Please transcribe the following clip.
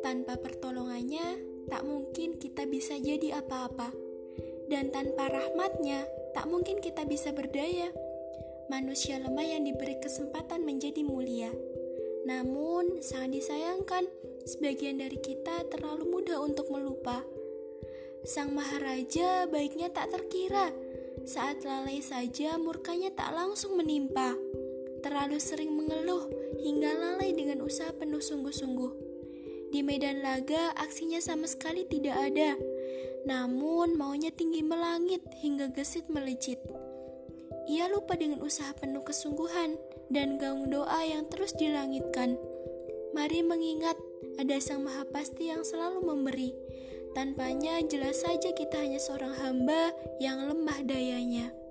Tanpa pertolongannya, tak mungkin kita bisa jadi apa-apa. Dan tanpa rahmatnya, tak mungkin kita bisa berdaya. Manusia lemah yang diberi kesempatan menjadi mulia. Namun, sangat disayangkan, sebagian dari kita terlalu mudah untuk melupa. Sang Maharaja baiknya tak terkira. Saat lalai saja, murkanya tak langsung menimpa. Terlalu sering mengeluh hingga lalai dengan usaha penuh sungguh-sungguh. Di medan laga, aksinya sama sekali tidak ada. Namun, maunya tinggi melangit hingga gesit melejit. Ia lupa dengan usaha penuh kesungguhan dan gaung doa yang terus dilangitkan. Mari mengingat ada Sang Maha Pasti yang selalu memberi. Tanpanya jelas saja kita hanya seorang hamba yang lemah dayanya.